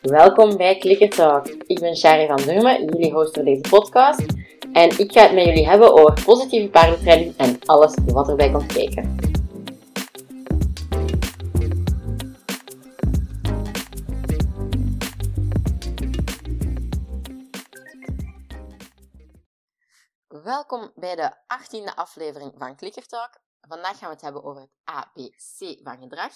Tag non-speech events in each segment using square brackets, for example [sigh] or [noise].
Welkom bij Clicker Talk. Ik ben Shari van Durmen, jullie host voor deze podcast. En ik ga het met jullie hebben over positieve paardentraining en alles wat erbij komt kijken. Welkom bij de 18e aflevering van Clicker Talk. Vandaag gaan we het hebben over het ABC van gedrag.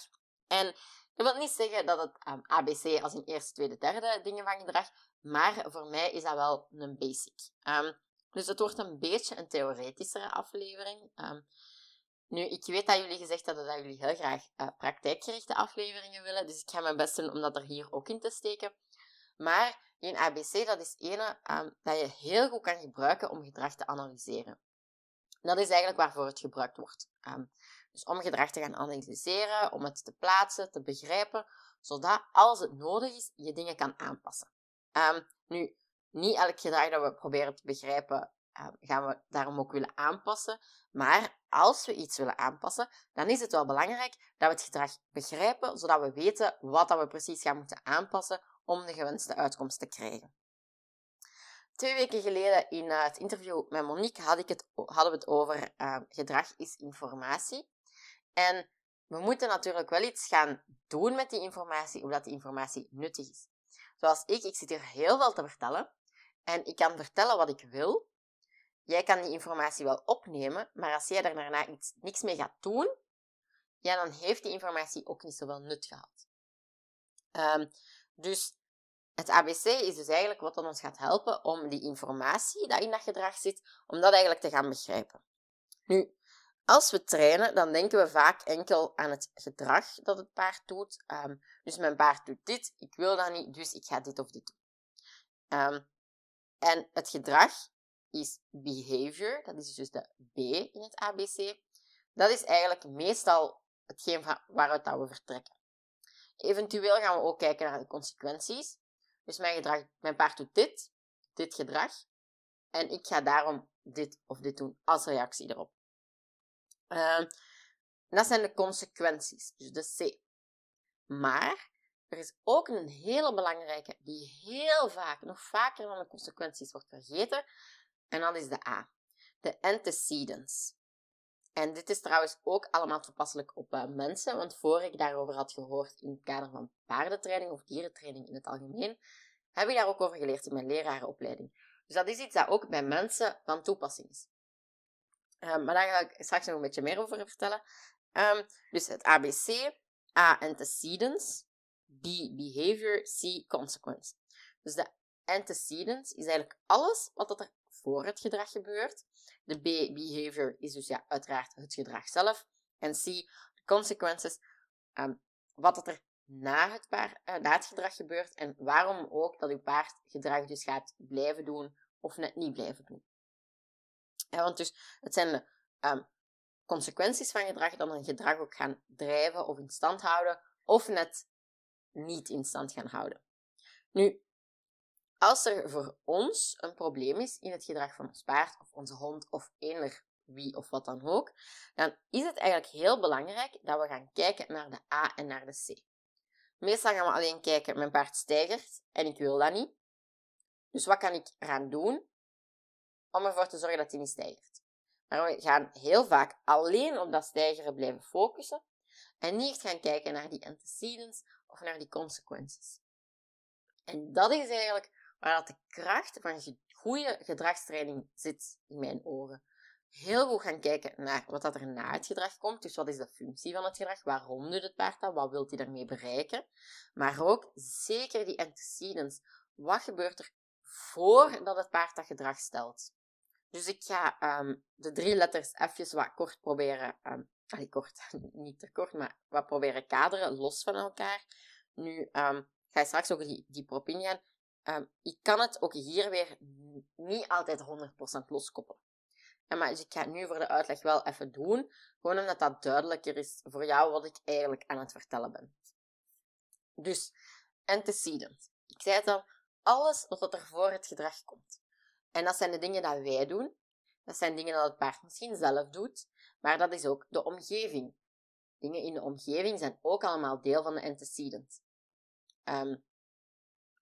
En dat wil niet zeggen dat het ehm, ABC als in eerste, tweede, derde dingen van gedrag, maar voor mij is dat wel een basic. Um, dus het wordt een beetje een theoretischere aflevering. Um, nu, ik weet dat jullie gezegd hadden dat jullie heel graag uh, praktijkgerichte afleveringen willen, dus ik ga mijn best doen om dat er hier ook in te steken. Maar een ABC, dat is ene dat je heel goed kan gebruiken om gedrag te analyseren. Dat is eigenlijk waarvoor het gebruikt wordt. Um, dus om gedrag te gaan analyseren, om het te plaatsen, te begrijpen, zodat als het nodig is, je dingen kan aanpassen. Um, nu, niet elk gedrag dat we proberen te begrijpen, gaan we daarom ook willen aanpassen. Maar als we iets willen aanpassen, dan is het wel belangrijk dat we het gedrag begrijpen, zodat we weten wat dat we precies gaan moeten aanpassen om de gewenste uitkomst te krijgen. Twee weken geleden in eh, het interview met Monique ik het, hadden we het over uh, gedrag is informatie. En we moeten natuurlijk wel iets gaan doen met die informatie, omdat die informatie nuttig is. Zoals ik, ik zit hier heel veel te vertellen. En ik kan vertellen wat ik wil. Jij kan die informatie wel opnemen, maar als jij er daarna iets, niks mee gaat doen, ja, dan heeft die informatie ook niet zoveel nut gehad. Um, dus het ABC is dus eigenlijk wat ons gaat helpen om die informatie die in dat gedrag zit, om dat eigenlijk te gaan begrijpen. Nu, als we trainen, dan denken we vaak enkel aan het gedrag dat het paard doet. Um, dus mijn paard doet dit, ik wil dat niet, dus ik ga dit of dit doen. Um, en het gedrag is behavior, dat is dus de B in het ABC. Dat is eigenlijk meestal hetgeen waaruit dat we vertrekken. Eventueel gaan we ook kijken naar de consequenties. Dus mijn, gedrag, mijn paard doet dit, dit gedrag. En ik ga daarom dit of dit doen als reactie erop. Uh, dat zijn de consequenties, dus de C. Maar er is ook een hele belangrijke die heel vaak, nog vaker dan de consequenties, wordt vergeten. En dat is de A. De antecedents. En dit is trouwens ook allemaal toepasselijk op uh, mensen, want voor ik daarover had gehoord in het kader van paardentraining of dierentraining in het algemeen, heb ik daar ook over geleerd in mijn lerarenopleiding. Dus dat is iets dat ook bij mensen van toepassing is. Um, maar daar ga ik straks nog een beetje meer over vertellen. Um, dus het ABC, A antecedents, B behavior, C consequence. Dus de antecedents is eigenlijk alles wat er voor het gedrag gebeurt. De B, behavior, is dus ja, uiteraard het gedrag zelf. En C, de consequences, um, wat er na het, paard, het gedrag gebeurt en waarom ook dat uw paard gedrag dus gaat blijven doen of net niet blijven doen. Ja, want dus het zijn de um, consequenties van gedrag dat een gedrag ook gaan drijven of in stand houden of net niet in stand gaan houden. Nu, als er voor ons een probleem is in het gedrag van ons paard of onze hond of eender wie of wat dan ook, dan is het eigenlijk heel belangrijk dat we gaan kijken naar de A en naar de C. Meestal gaan we alleen kijken, mijn paard stijgert en ik wil dat niet. Dus wat kan ik eraan doen om ervoor te zorgen dat hij niet stijgt? Maar we gaan heel vaak alleen op dat stijgeren blijven focussen en niet gaan kijken naar die antecedents of naar die consequenties. En dat is eigenlijk waar dat de kracht van goede gedragstraining zit in mijn oren. Heel goed gaan kijken naar wat dat er na het gedrag komt. Dus wat is de functie van het gedrag? Waarom doet het paard dat? Wat wil hij daarmee bereiken? Maar ook zeker die antecedents. Wat gebeurt er voordat het paard dat gedrag stelt? Dus ik ga um, de drie letters even wat kort proberen, um, kort, [laughs] niet te kort, maar wat proberen kaderen, los van elkaar. Nu um, ga je straks ook die, die. Um, ik kan het ook hier weer niet altijd 100% loskoppelen. Maar dus ik ga het nu voor de uitleg wel even doen, gewoon omdat dat duidelijker is voor jou wat ik eigenlijk aan het vertellen ben. Dus, antecedent. Ik zei het al, alles wat er voor het gedrag komt. En dat zijn de dingen dat wij doen. Dat zijn dingen dat het paard misschien zelf doet, maar dat is ook de omgeving. dingen in de omgeving zijn ook allemaal deel van de antecedent. Ehm,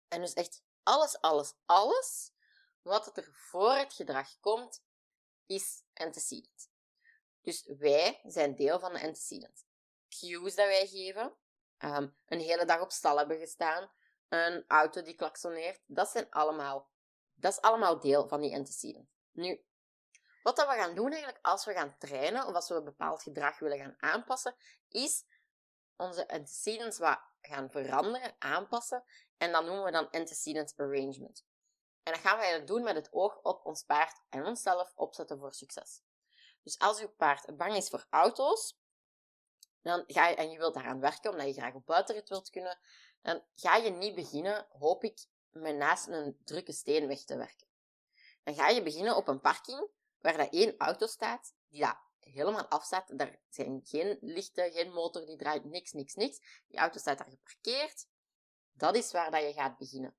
en dus echt alles, alles, alles wat er voor het gedrag komt, is antecedent. Dus wij zijn deel van de antecedent. Cues dat wij geven, ehm, een hele dag op stal hebben gestaan, een auto die klaksoneert, dat zijn allemaal, dat is allemaal deel van die antecedent. Nu, wat dat we gaan doen eigenlijk als we gaan trainen of als we een bepaald gedrag willen gaan aanpassen, is onze antecedents wat gaan veranderen, aanpassen. En dat noemen we dan antecedent arrangement. En dat gaan eigenlijk doen met het oog op ons paard en onszelf opzetten voor succes. Dus als uw paard bang is voor auto's, dan ga je, en je wilt daaraan werken omdat je graag op buitenrit wilt kunnen, dan ga je niet beginnen, hoop ik, met naast een drukke steen weg te werken. Dan ga je beginnen op een parking waar dat één auto staat, die dat helemaal afstaat. Daar zijn geen lichten, geen motor die draait, niks, niks, niks. Die auto staat daar geparkeerd. Dat is waar dat je gaat beginnen.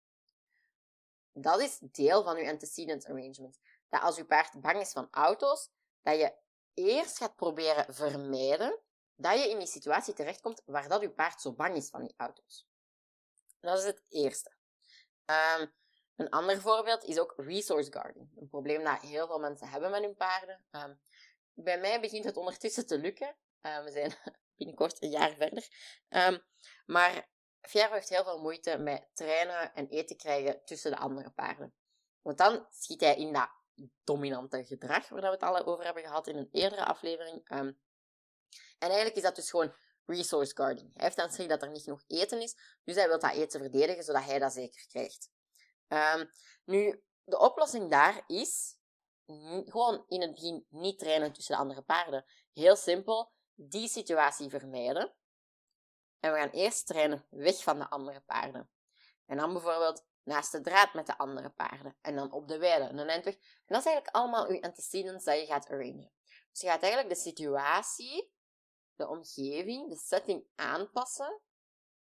Dat is deel van je antecedent arrangement. Dat als je paard bang is van auto's, dat je eerst gaat proberen vermijden dat je in die situatie terechtkomt waar dat je paard zo bang is van die auto's. Dat is het eerste. Um, een ander voorbeeld is ook resource guarding. Een probleem dat heel veel mensen hebben met hun paarden. Um, bij mij begint het ondertussen te lukken. Uh, we zijn [laughs] binnenkort een jaar verder. Um, maar Fierro heeft heel veel moeite met trainen en eten krijgen tussen de andere paarden. Want dan schiet hij in dat dominante gedrag, waar we het al over hebben gehad in een eerdere aflevering. Um, en eigenlijk is dat dus gewoon resource guarding. Hij heeft dan gezegd dat er niet genoeg eten is, dus hij wil dat eten verdedigen, zodat hij dat zeker krijgt. Um, nu, de oplossing daar is gewoon in het begin niet trainen tussen de andere paarden. Heel simpel, die situatie vermijden. En we gaan eerst trainen weg van de andere paarden. En dan bijvoorbeeld naast de draad met de andere paarden. En dan op de weide, een eindweg. En dat is eigenlijk allemaal je antecedents dat je gaat arrangen. Dus je gaat eigenlijk de situatie, de omgeving, de setting aanpassen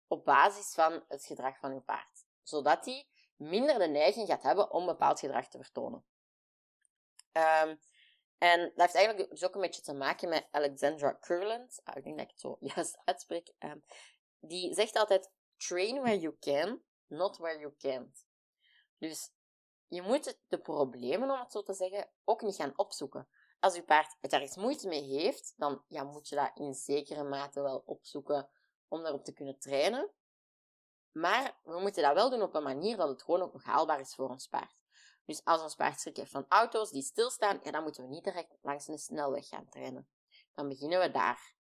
op basis van het gedrag van je paard. Zodat hij minder de neiging gaat hebben om bepaald gedrag te vertonen. Um, en dat heeft eigenlijk dus ook een beetje te maken met Alexandra Kurland. Ah, ik denk dat ik het zo [laughs] juist uitspreek. Um, die zegt altijd: train where you can, not where you can't. Dus je moet de problemen, om het zo te zeggen, ook niet gaan opzoeken. Als je paard het ergens moeite mee heeft, dan ja, moet je dat in zekere mate wel opzoeken om daarop te kunnen trainen. Maar we moeten dat wel doen op een manier dat het gewoon ook haalbaar is voor ons paard. Dus als ons paard schrik heeft van auto's die stilstaan, ja, dan moeten we niet direct langs een snelweg gaan trainen. Dan beginnen we daar.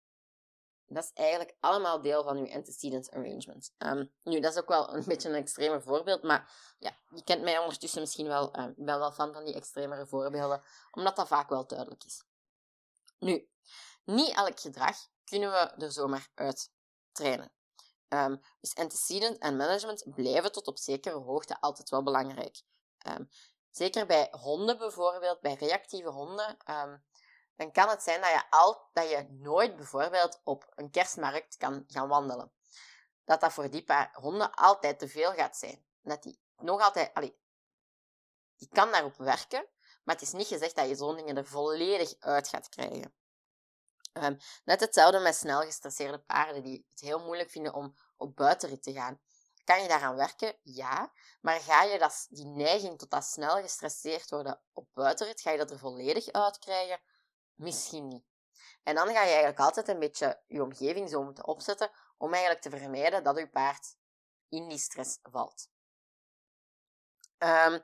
Dat is eigenlijk allemaal deel van uw antecedent arrangement. Um, nu, dat is ook wel een [laughs] beetje een extreme voorbeeld, maar ja, je kent mij ondertussen misschien wel. Ben wel fan van die extremere voorbeelden, omdat dat vaak wel duidelijk is. Nu, niet elk gedrag kunnen we er zomaar uit trainen. Um, dus antecedent en management blijven tot op zekere hoogte altijd wel belangrijk. Zeker bij honden bijvoorbeeld, bij reactieve honden, ehm, dan kan het zijn dat je, al, dat je nooit bijvoorbeeld op een kerstmarkt kan gaan wandelen. Dat dat voor die paar honden altijd te veel gaat zijn. Dat die nog altijd, allee, die kan daarop werken, maar het is niet gezegd dat je zo'n dingen er volledig uit gaat krijgen. Um, net hetzelfde met snel gestresseerde paarden die het heel moeilijk vinden om op buitenrit te gaan. Kan je daaraan werken? Ja. Maar ga je dat, die neiging tot dat snel gestresseerd worden op buitenrit, ga je dat er volledig uit krijgen? Misschien niet. En dan ga je eigenlijk altijd een beetje je omgeving zo moeten opzetten om eigenlijk te vermijden dat je paard in die stress valt. Um,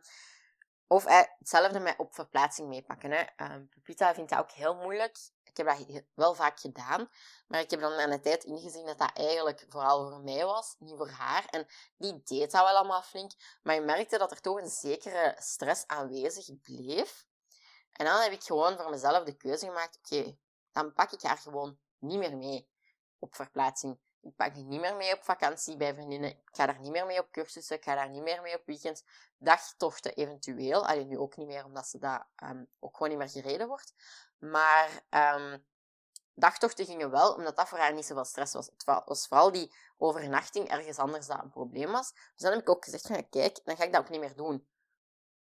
of eh, hetzelfde met op verplaatsing meepakken. Um, Pupita vindt dat ook heel moeilijk. Ik heb dat wel vaak gedaan, maar ik heb dan aan de tijd ingezien dat dat eigenlijk vooral voor mij was, niet voor haar. En die deed dat wel allemaal flink, maar je merkte dat er toch een zekere stress aanwezig bleef. En dan heb ik gewoon voor mezelf de keuze gemaakt, oké, dan pak ik haar gewoon niet meer mee op verplaatsing. Ik pak die niet meer mee op vakantie bij vriendinnen. Ik ga daar niet meer mee op cursussen. Ik ga daar niet meer mee op weekends. Dagtochten eventueel. Alleen nu ook niet meer, omdat ze dat um, ook gewoon niet meer gereden wordt. Maar um, dagtochten gingen wel, omdat dat voor haar niet zoveel stress was. Het was vooral die overnachting ergens anders dat een probleem was. Dus dan heb ik ook gezegd van, kijk, dan ga ik dat ook niet meer doen.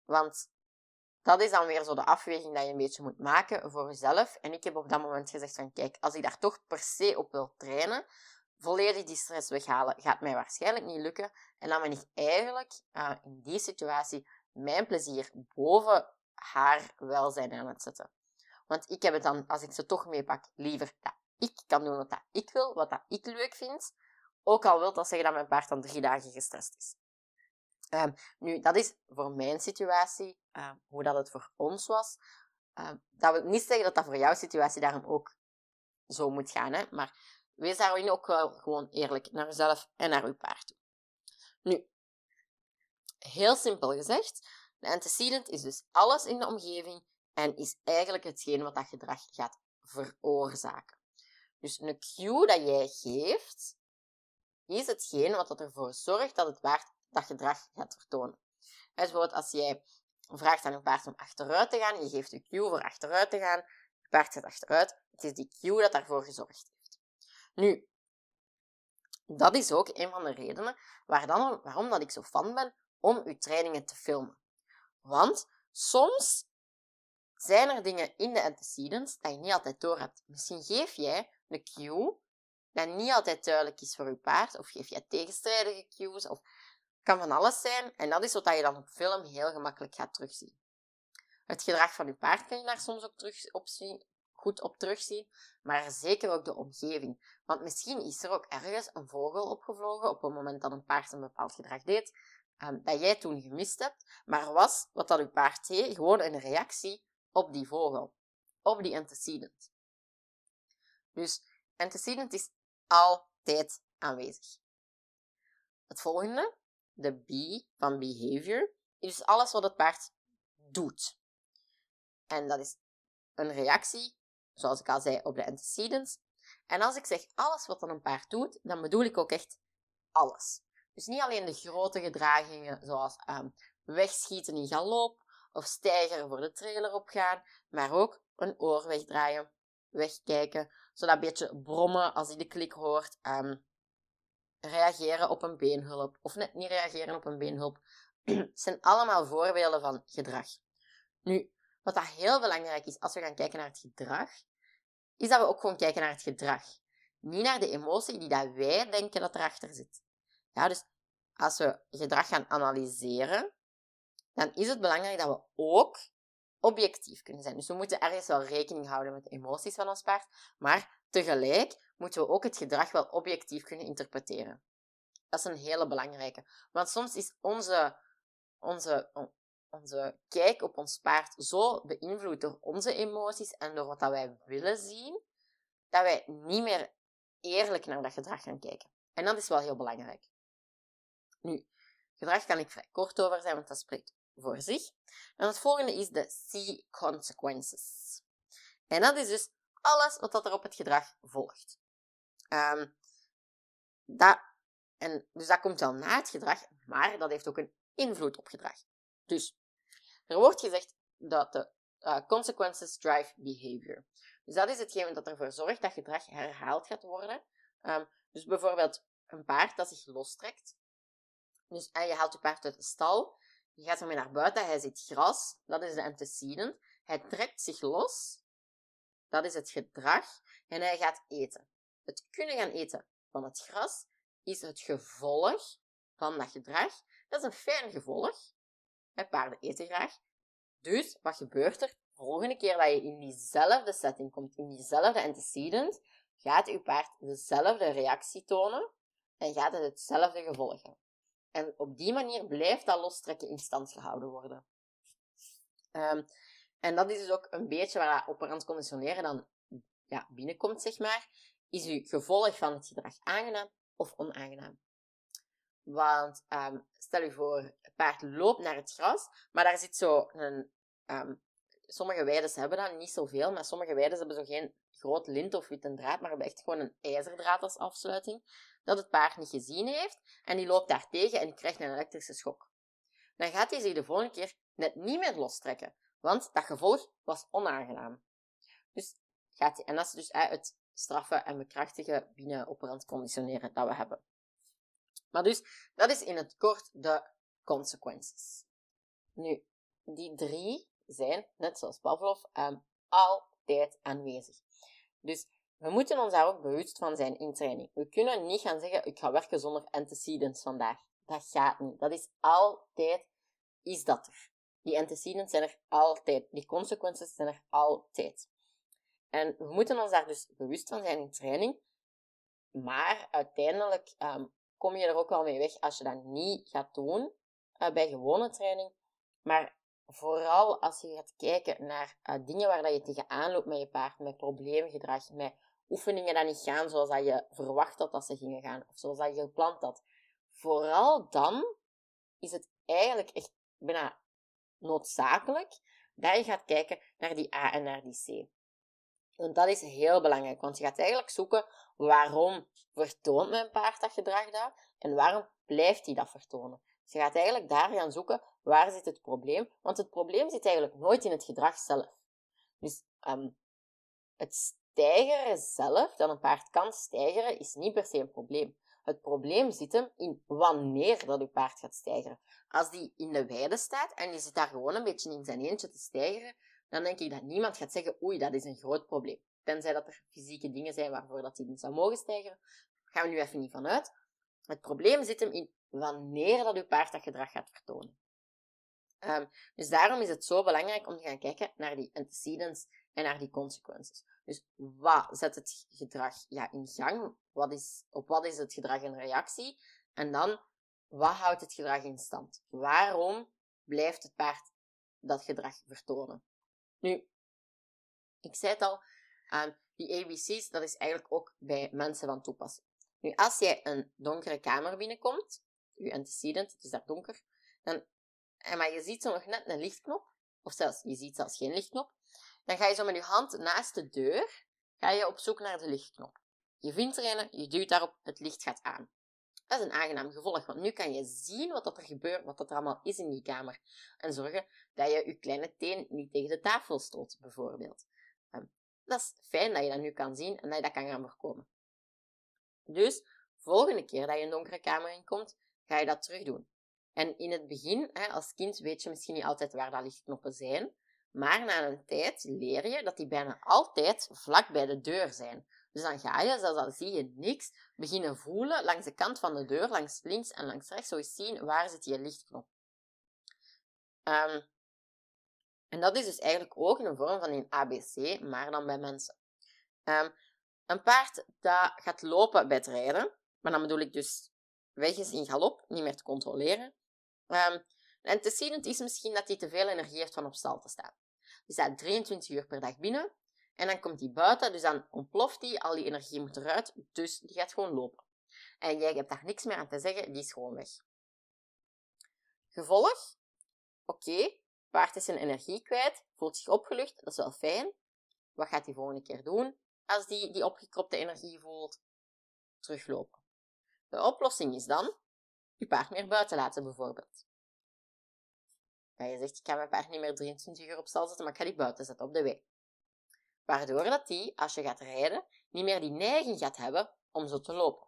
Want dat is dan weer zo de afweging dat je een beetje moet maken voor jezelf. En ik heb op dat moment gezegd van, kijk, als ik daar toch per se op wil trainen, volledig die stress weghalen, gaat mij waarschijnlijk niet lukken. En dan ben ik eigenlijk uh, in die situatie mijn plezier boven haar welzijn aan het zetten. Want ik heb het dan, als ik ze toch meepak, liever dat ik kan doen wat dat ik wil, wat dat ik leuk vind. Ook al wil dat zeggen dat mijn paard dan drie dagen gestrest is. Um, nu, dat is voor mijn situatie, uh, hoe dat het voor ons was. Uh, dat wil niet zeggen dat dat voor jouw situatie daarom ook zo moet gaan. Hè? Maar wees daarin ook wel gewoon eerlijk naar jezelf en naar uw paard toe. Nu, heel simpel gezegd, de antecedent is dus alles in de omgeving en is eigenlijk hetgeen wat dat gedrag gaat veroorzaken. Dus een cue dat jij geeft, is hetgeen wat ervoor zorgt dat het paard dat gedrag gaat vertonen. Dus bijvoorbeeld als jij vraagt aan je paard om achteruit te gaan, je geeft de cue voor achteruit te gaan, je paard gaat achteruit, het is die cue dat daarvoor gezorgd heeft. Nu, dat is ook een van de redenen waar dan, waarom dat ik zo fan ben om uw trainingen te filmen. Want soms zijn er dingen in de antecedents dat je niet altijd door hebt. Misschien geef jij een cue dat niet altijd duidelijk is voor je paard, of geef jij tegenstrijdige cues, of kan van alles zijn. En dat is wat je dan op film heel gemakkelijk gaat terugzien. Het gedrag van je paard kan je daar soms ook terug op zien, goed op terugzien, maar zeker ook de omgeving. Want misschien is er ook ergens een vogel opgevlogen op het moment dat een paard een bepaald gedrag deed, um, dat jij toen gemist hebt, maar was wat dat je paard deed gewoon een reactie op die vogel, op die antecedent. Dus antecedent is altijd aanwezig. Het volgende, de B van behavior, is dus alles wat het paard doet. En dat is een reactie, zoals ik al zei, op de antecedents. En als ik zeg alles wat dan een paard doet, dan bedoel ik ook echt alles. Dus niet alleen de grote gedragingen, zoals um, wegschieten in galop of stijgeren voor de trailer opgaan, maar ook een oor wegdraaien, wegkijken, zodat een beetje brommen als hij de klik hoort, um, reageren op een beenhulp of net niet reageren op een beenhulp. [clears throat] zijn allemaal voorbeelden van gedrag. Nu, wat dat heel belangrijk is als we gaan kijken naar het gedrag, is dat we ook gewoon kijken naar het gedrag. Niet naar de emotie die dat wij denken dat erachter zit. Ja, dus als we gedrag gaan analyseren, dan is het belangrijk dat we ook objectief kunnen zijn. Dus we moeten ergens wel rekening houden met de emoties van ons paard, maar tegelijk moeten we ook het gedrag wel objectief kunnen interpreteren. Dat is een hele belangrijke. Want soms is onze, onze, onze kijk op ons paard zo beïnvloed door onze emoties en door wat wij willen zien, dat wij niet meer eerlijk naar dat gedrag gaan kijken. En dat is wel heel belangrijk. Nu, gedrag kan ik vrij kort over zijn, want dat spreekt voor zich. En het volgende is de C-consequences. En dat is dus alles wat er op het gedrag volgt. Um, dat, en, dus dat komt wel na het gedrag, maar dat heeft ook een invloed op gedrag. Dus er wordt gezegd dat de uh, consequences drive behavior. Dus dat is hetgeen dat ervoor zorgt dat gedrag herhaald gaat worden. Um, dus bijvoorbeeld een paard dat zich lostrekt. Dus en je haalt je paard uit de stal, je gaat ermee naar buiten, hij ziet gras, dat is de antecedent. Hij trekt zich los, dat is het gedrag, en hij gaat eten. Het kunnen gaan eten van het gras is het gevolg van dat gedrag. Dat is een fijn gevolg. Paarden eten graag. Dus wat gebeurt er? De volgende keer dat je in diezelfde setting komt, in diezelfde antecedent, gaat je paard dezelfde reactie tonen en gaat het hetzelfde gevolg hebben. En op die manier blijft dat lostrekken in stand gehouden worden. Um, en dat is dus ook een beetje waar operant conditioneren dan ja, binnenkomt, zeg maar. Is uw gevolg van het gedrag aangenaam of onaangenaam? Want um, stel je voor, het paard loopt naar het gras, maar daar zit zo een... Um, sommige weides hebben dat, niet zoveel, maar sommige weides hebben zo geen groot lint of witte draad, maar hebben echt gewoon een ijzerdraad als afsluiting dat het paard niet gezien heeft en die loopt daar tegen en die krijgt een elektrische schok. Dan gaat hij zich de volgende keer net niet meer lostrekken, want dat gevolg was onaangenaam. Dus gaat hij, en dat is dus het straffen en bekrachtigen binnen operant conditioneren dat we hebben. Maar dus, dat is in het kort de consequenties. Nu, die drie zijn, net zoals Pavlov, ehm, altijd aanwezig. Dus we moeten ons daar ook bewust van zijn in training. We kunnen niet gaan zeggen, ik ga werken zonder antecedents vandaag. Dat gaat niet. Dat is altijd, is dat er. Die antecedents zijn er altijd. Die consequenties zijn er altijd. En we moeten ons daar dus bewust van zijn in training. Maar uiteindelijk ehm, kom je er ook wel mee weg als je dat niet gaat doen uh, bij gewone training. Maar vooral als je gaat kijken naar uh, dingen waar dat je tegenaan loopt met je paard, met probleemgedrag, met oefeningen die niet gaan zoals dat je verwacht had dat ze gingen gaan, of zoals dat je gepland had. Vooral dan is het eigenlijk echt bijna noodzakelijk dat je gaat kijken naar die A en naar die C. Want dat is heel belangrijk, want je gaat eigenlijk zoeken waarom vertoont mijn paard dat gedrag daar en waarom blijft hij dat vertonen. Je gaat eigenlijk daar gaan zoeken waar zit het probleem, want het probleem zit eigenlijk nooit in het gedrag zelf. Dus um, het stijgeren zelf, dat een paard kan stijgeren, is niet per se een probleem. Het probleem zit hem in wanneer dat uw paard gaat stijgeren. Als die in de weide staat en die zit daar gewoon een beetje in zijn eentje te stijgeren, dan denk ik dat niemand gaat zeggen, oei, dat is een groot probleem. Tenzij dat er fysieke dingen zijn waarvoor dat hij niet zou mogen stijgeren. Daar gaan we nu even niet van uit. Het probleem zit hem in wanneer dat uw paard dat gedrag gaat vertonen. Um, dus daarom is het zo belangrijk om te gaan kijken naar die antecedents en naar die consequenties. Dus wat zet het gedrag ja, in gang? Wat is, op wat is het gedrag een reactie? En dan, wat houdt het gedrag in stand? Waarom blijft het paard dat gedrag vertonen? Nu, ik zei het al, um, die ABC's, dat is eigenlijk ook bij mensen van toepassing. Nu, als jij een donkere kamer binnenkomt, je antecedent, het is daar donker, dan, maar je ziet zo nog net een lichtknop, of zelfs, je ziet zelfs geen lichtknop, dan ga je zo met je hand naast de deur, ga je op zoek naar de lichtknop. Je vindt er een, je duwt daarop, het licht gaat aan. Dat is een aangenaam gevolg, want nu kan je zien wat er gebeurt, wat er allemaal is in die kamer. En zorgen dat je je kleine teen niet tegen de tafel stoot, bijvoorbeeld. Ehm, dat is fijn dat je dat nu kan zien en dat je dat kan gaan voorkomen. Dus, volgende keer dat je een donkere kamer inkomt, ga je dat terug doen. En in het begin, als kind, weet je misschien niet altijd waar dat lichtknoppen zijn. Maar na een tijd leer je dat die bijna altijd vlak bij de deur zijn. Dus dan ga je, zelfs al zie je niks, beginnen voelen langs de kant van de deur, langs links en langs rechts, zo eens zien waar zit je lichtknop. Um, en dat is dus eigenlijk ook een vorm van een ABC, maar dan bij mensen. Um, een paard dat gaat lopen bij het rijden, maar dan bedoel ik dus weg is in galop, niet meer te controleren. Um, een antecedent is misschien dat hij te veel energie heeft van op stal te staan. Die staat 23 uur per dag binnen en dan komt hij buiten, dus dan ontploft hij, al die energie moet eruit, dus die gaat gewoon lopen. En jij hebt daar niks meer aan te zeggen, die is gewoon weg. Gevolg? Oké, paard is zijn energie kwijt, voelt zich opgelucht, dat is wel fijn. Wat gaat hij volgende keer doen als hij die opgekropte energie voelt? Teruglopen. De oplossing is dan je paard meer buiten laten, bijvoorbeeld. Je zegt, ik ga mijn paard niet meer 23 uur op stal zetten, maar ik ga die buiten zetten op de wei. Waardoor dat die, als je gaat rijden, niet meer die neiging gaat hebben om zo te lopen.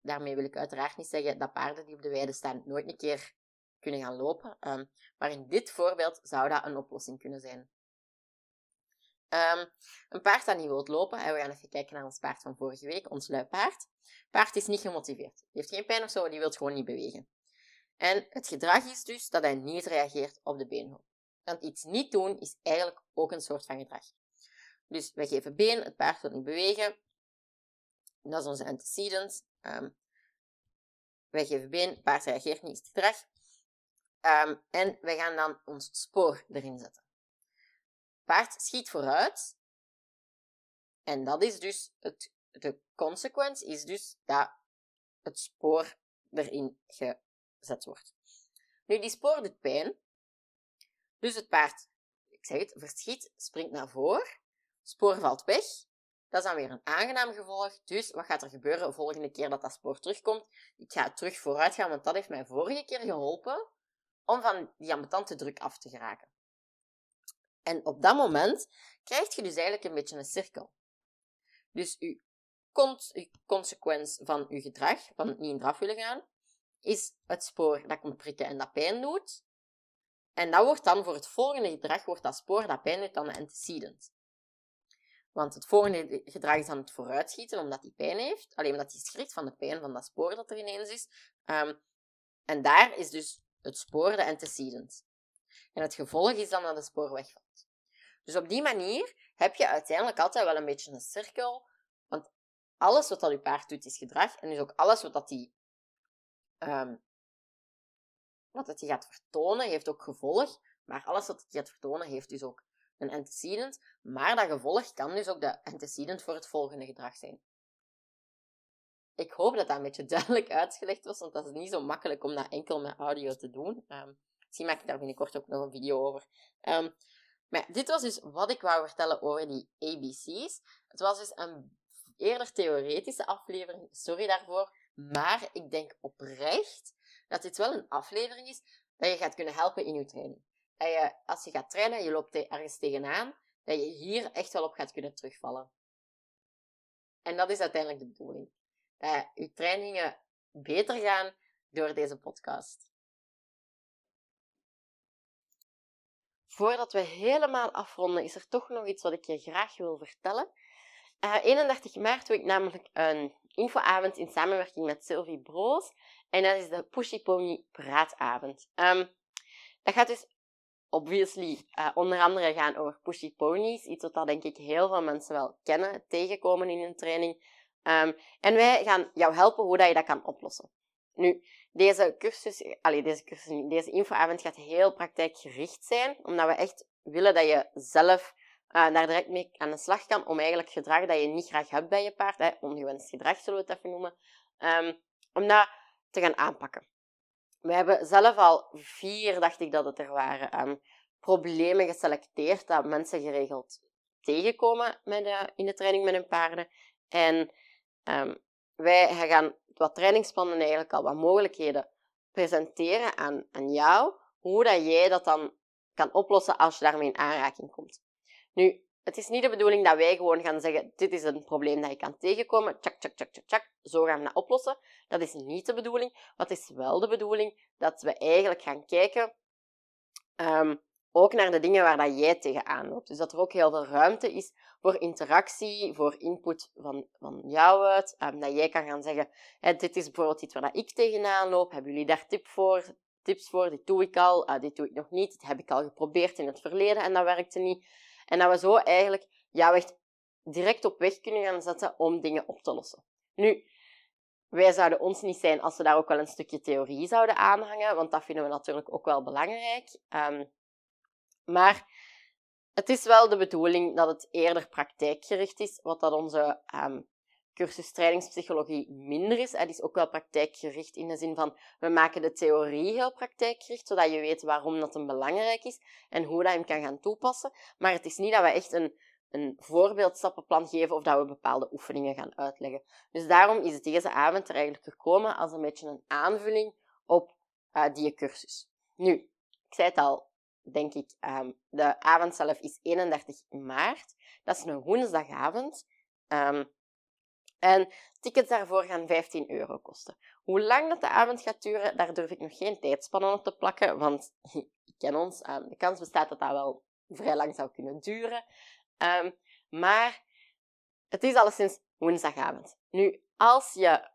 Daarmee wil ik uiteraard niet zeggen dat paarden die op de weide staan nooit een keer kunnen gaan lopen. Um, maar in dit voorbeeld zou dat een oplossing kunnen zijn. Um, een paard dat niet wilt lopen, en we gaan even kijken naar ons paard van vorige week, ons luipaard. Paard is niet gemotiveerd. Die heeft geen pijn of zo, die wil gewoon niet bewegen. En het gedrag is dus dat hij niet reageert op de beenhulp. Want iets niet doen is eigenlijk ook een soort van gedrag. Dus wij geven been, het paard wil niet bewegen. Dat is onze antecedent. Um, wij geven been, het paard reageert niet, is het gedrag. Um, en wij gaan dan ons spoor erin zetten. Paard schiet vooruit. En dat is dus het, de consequence is dus dat het spoor erin gezet wordt. Nu, die spoor doet pijn. Dus het paard, ik zeg het, verschiet, springt naar voren. Spoor valt weg. Dat is dan weer een aangenaam gevolg. Dus wat gaat er gebeuren de volgende keer dat dat spoor terugkomt? Ik ga terug vooruit gaan, want dat heeft mij vorige keer geholpen om van die ambetante druk af te geraken. En op dat moment krijg je dus eigenlijk een beetje een cirkel. Dus je, consequens van je gedrag, van niet in draf willen gaan, is het spoor dat komt prikken en dat pijn doet. En dat wordt dan voor het volgende gedrag, wordt dat spoor dat pijn doet, dan de antecedent. Want het volgende gedrag is dan het vooruitschieten, omdat hij pijn heeft. Alleen omdat hij schrikt van de pijn van dat spoor dat er ineens is. Um, en daar is dus het spoor de antecedent. En het gevolg is dan dat het spoor wegvalt. Dus op die manier heb je uiteindelijk altijd wel een beetje een cirkel. Want alles wat dat je paard doet is gedrag. En dus ook alles wat dat die, um, wat dat die gaat vertonen, heeft ook gevolg. Maar alles wat hij gaat vertonen, heeft dus ook een antecedent. Maar dat gevolg kan dus ook de antecedent voor het volgende gedrag zijn. Ik hoop dat dat een beetje [laughs] duidelijk uitgelegd was, want dat is niet zo makkelijk om dat enkel met audio te doen. Um, misschien maak ik daar binnenkort ook nog een video over. Um, maar dit was dus wat ik wou vertellen over die ABC's. Het was dus een eerder theoretische aflevering, sorry daarvoor. Maar ik denk oprecht dat dit wel een aflevering is dat je gaat kunnen helpen in je training. Dat je, als je gaat trainen, je loopt ergens tegenaan, dat je hier echt wel op gaat kunnen terugvallen. En dat is uiteindelijk de bedoeling. Dat je trainingen beter gaan door deze podcast. Voordat we helemaal afronden, is er toch nog iets wat ik je graag wil vertellen. Uh, eh, 31 maart doe ik namelijk een infoavond in samenwerking met Sylvie Broos. En dat is de Pushy Pony Praatavond. Um, dat gaat dus obviously uh, onder andere gaan over pushy ponies. Iets wat dat denk ik heel veel mensen wel kennen, tegenkomen in hun training. Um, en wij gaan jou helpen hoe dat je dat kan oplossen. Nu, deze cursus, allee, deze cursus, deze infoavond gaat heel praktijkgericht zijn, omdat we echt willen dat je zelf uh, daar direct mee aan de slag kan om eigenlijk gedrag dat je niet graag hebt bij je paard, hè, ongewenst gedrag zullen we het even noemen, um, om dat te gaan aanpakken. We hebben zelf al vier, dacht ik dat het er waren, um, problemen geselecteerd dat mensen geregeld tegenkomen met in de training met hun paarden. En um, wij gaan wat trainingsplannen eigenlijk al wat mogelijkheden presenteren aan, aan jou, hoe dat jij dat dan kan oplossen als je daarmee in aanraking komt. Nu, het is niet de bedoeling dat wij gewoon gaan zeggen, dit is een probleem dat je kan tegenkomen, tjak, tjak, tjak, tjak, tjak, zo gaan we dat oplossen. Dat is niet de bedoeling. Wat is wel de bedoeling? Dat we eigenlijk gaan kijken, um, ook naar de dingen waar dat jij tegenaan loopt. Dus dat er ook heel veel ruimte is voor interactie, voor input van, van jou uit. Um, dat jij kan gaan zeggen, dit is bijvoorbeeld iets waar dat ik tegenaan loop. Hebben jullie daar tip voor, tips voor? Dit doe ik al, uh, dit doe ik nog niet. Dit heb ik al geprobeerd in het verleden en dat werkte niet. En dat we zo eigenlijk jou echt direct op weg kunnen gaan zetten om dingen op te lossen. Nu, wij zouden ons niet zijn als we daar ook wel een stukje theorie zouden aanhangen, want dat vinden we natuurlijk ook wel belangrijk. Um, maar het is wel de bedoeling dat het eerder praktijkgericht is, wat dat onze um, cursus trainingspsychologie minder is. Het is ook wel praktijkgericht in de zin van we maken de theorie heel praktijkgericht, zodat je weet waarom dat een belangrijk is en hoe dat je hem kan gaan toepassen. Maar het is niet dat we echt een, een voorbeeldstappenplan geven of dat we bepaalde oefeningen gaan uitleggen. Dus daarom is deze avond er eigenlijk gekomen als een beetje een aanvulling op uh, die cursus. Nu, ik zei het al, denk ik, um, de avond zelf is 31 maart. Dat is een woensdagavond. Um, en tickets daarvoor gaan 15 euro kosten. Hoe lang dat de avond gaat duren, daar durf ik nog geen tijdspannen op te plakken, want [laughs] ik ken ons. Um, de kans bestaat dat dat wel vrij lang zou kunnen duren. Maar het is alleszins woensdagavond. Nu, als je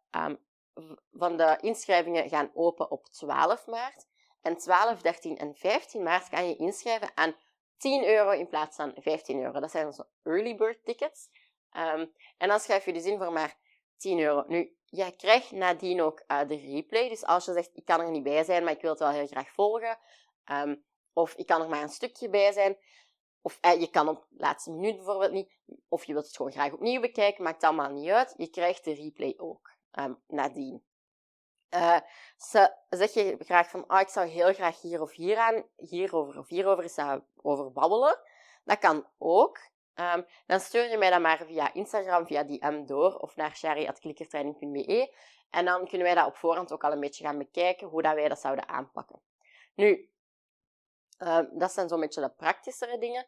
van de inschrijvingen gaan open op 12 maart, en 12, 13 en 15 maart kan je inschrijven aan 10 euro in plaats van 15 euro. Dat zijn onze early bird tickets. Um, en dan schrijf je dus in voor maar 10 euro. Nu, jij krijgt nadien ook uh, de replay. Dus als je zegt, ik kan er niet bij zijn, maar ik wil het wel heel graag volgen. Um, of ik kan er maar een stukje bij zijn. Of uh, je kan op de laatste minuut bijvoorbeeld niet. Of je wilt het gewoon graag opnieuw bekijken. Maakt allemaal niet uit. Je krijgt de replay ook um, nadien. Uh, zeg je graag van, oh, ik zou heel graag hier of hier aan, hierover of hierover over babbelen. Dat kan ook. Um, dan stuur je mij dat maar via Instagram, via DM door of naar shari.klikkertraining.be. En dan kunnen wij dat op voorhand ook al een beetje gaan bekijken, hoe dat wij dat zouden aanpakken. Nu, uh, dat zijn zo'n beetje de praktischere dingen.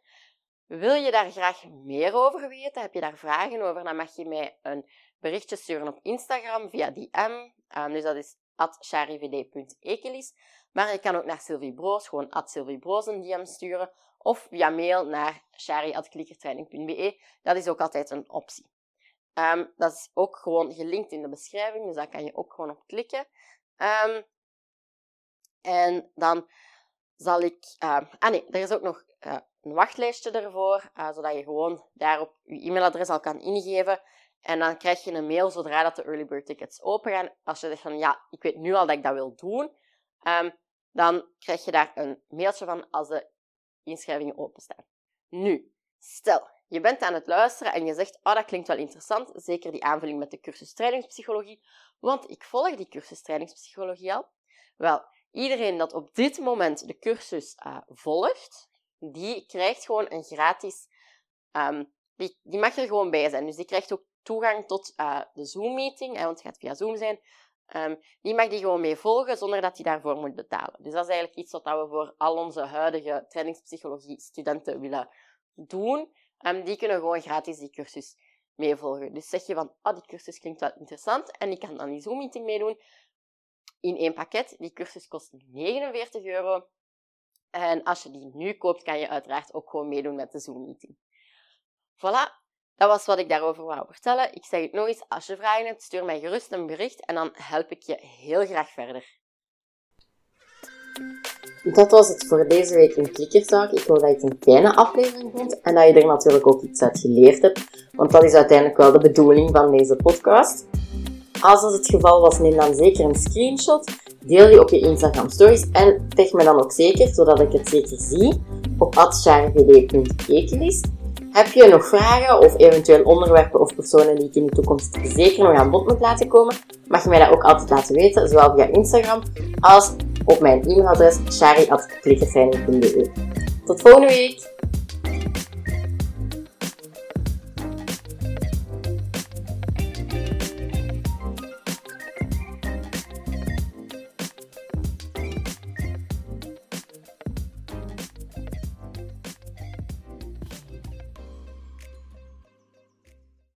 Wil je daar graag meer over weten? Heb je daar vragen over? Dan mag je mij een berichtje sturen op Instagram via DM. Um, dus dat is charivd.ekelis. Maar je kan ook naar Sylvie Broos, gewoon at Sylvie Broos een DM sturen. Of via mail naar shari.klikkertraining.be. Dat is ook altijd een optie. Ehm, dat is ook gewoon gelinkt in de beschrijving, dus daar kan je ook gewoon op klikken. Um, en dan zal ik... Ah nee, er is ook nog uh, een wachtlijstje ervoor, uh, zodat je gewoon daarop je e-mailadres al kan ingeven. En dan krijg je een mail zodra dat de early bird tickets open gaan. Als je zegt van ja, ik weet nu al dat ik dat wil doen, um, dan krijg je daar een mailtje van als de inschrijvingen openstaan. Nu, stel, je bent aan het luisteren en je zegt, oh, dat klinkt wel interessant, zeker die aanvulling met de cursus trainingspsychologie, want ik volg die cursus trainingspsychologie al. Wel, iedereen dat op dit moment de cursus uh, volgt, die krijgt gewoon een gratis, um, die, mag er gewoon bij zijn. Dus die krijgt ook toegang tot uh, de Zoom-meeting, want het gaat via Zoom zijn. Um, die mag die gewoon mee volgen zonder dat hij daarvoor moet betalen. Dus dat is eigenlijk iets wat we voor al onze huidige trainingspsychologie-studenten willen doen. Um, die kunnen gewoon gratis die cursus meevolgen. Dus zeg je van, oh, die cursus klinkt wel interessant en ik kan dan die Zoom-meeting meedoen in één pakket. Die cursus kost 49 euro. En als je die nu koopt, kan je uiteraard ook gewoon meedoen met de Zoom-meeting. Voilà, dat was wat ik daarover wou vertellen. Ik zeg het nog eens, als je vragen hebt, stuur mij gerust een bericht en dan help ik je heel graag verder. Dat was het voor deze week in Klikkertalk. Ik hoop dat je het een fijne aflevering vond en dat je er natuurlijk ook iets uit geleerd hebt, want dat is uiteindelijk wel de bedoeling van deze podcast. Als dat het geval was, neem dan zeker een screenshot, deel die op je Instagram stories en tag me dan ook zeker, zodat ik het zeker zie, op atsjarvd.ekelis. Heb je nog vragen of eventueel onderwerpen of personen die ik in de toekomst zeker nog aan bod moet laten komen, mag je mij dat ook altijd laten weten, zowel via Instagram als op mijn e-mailadres shari.klikkerfijn.be. Tot volgende week!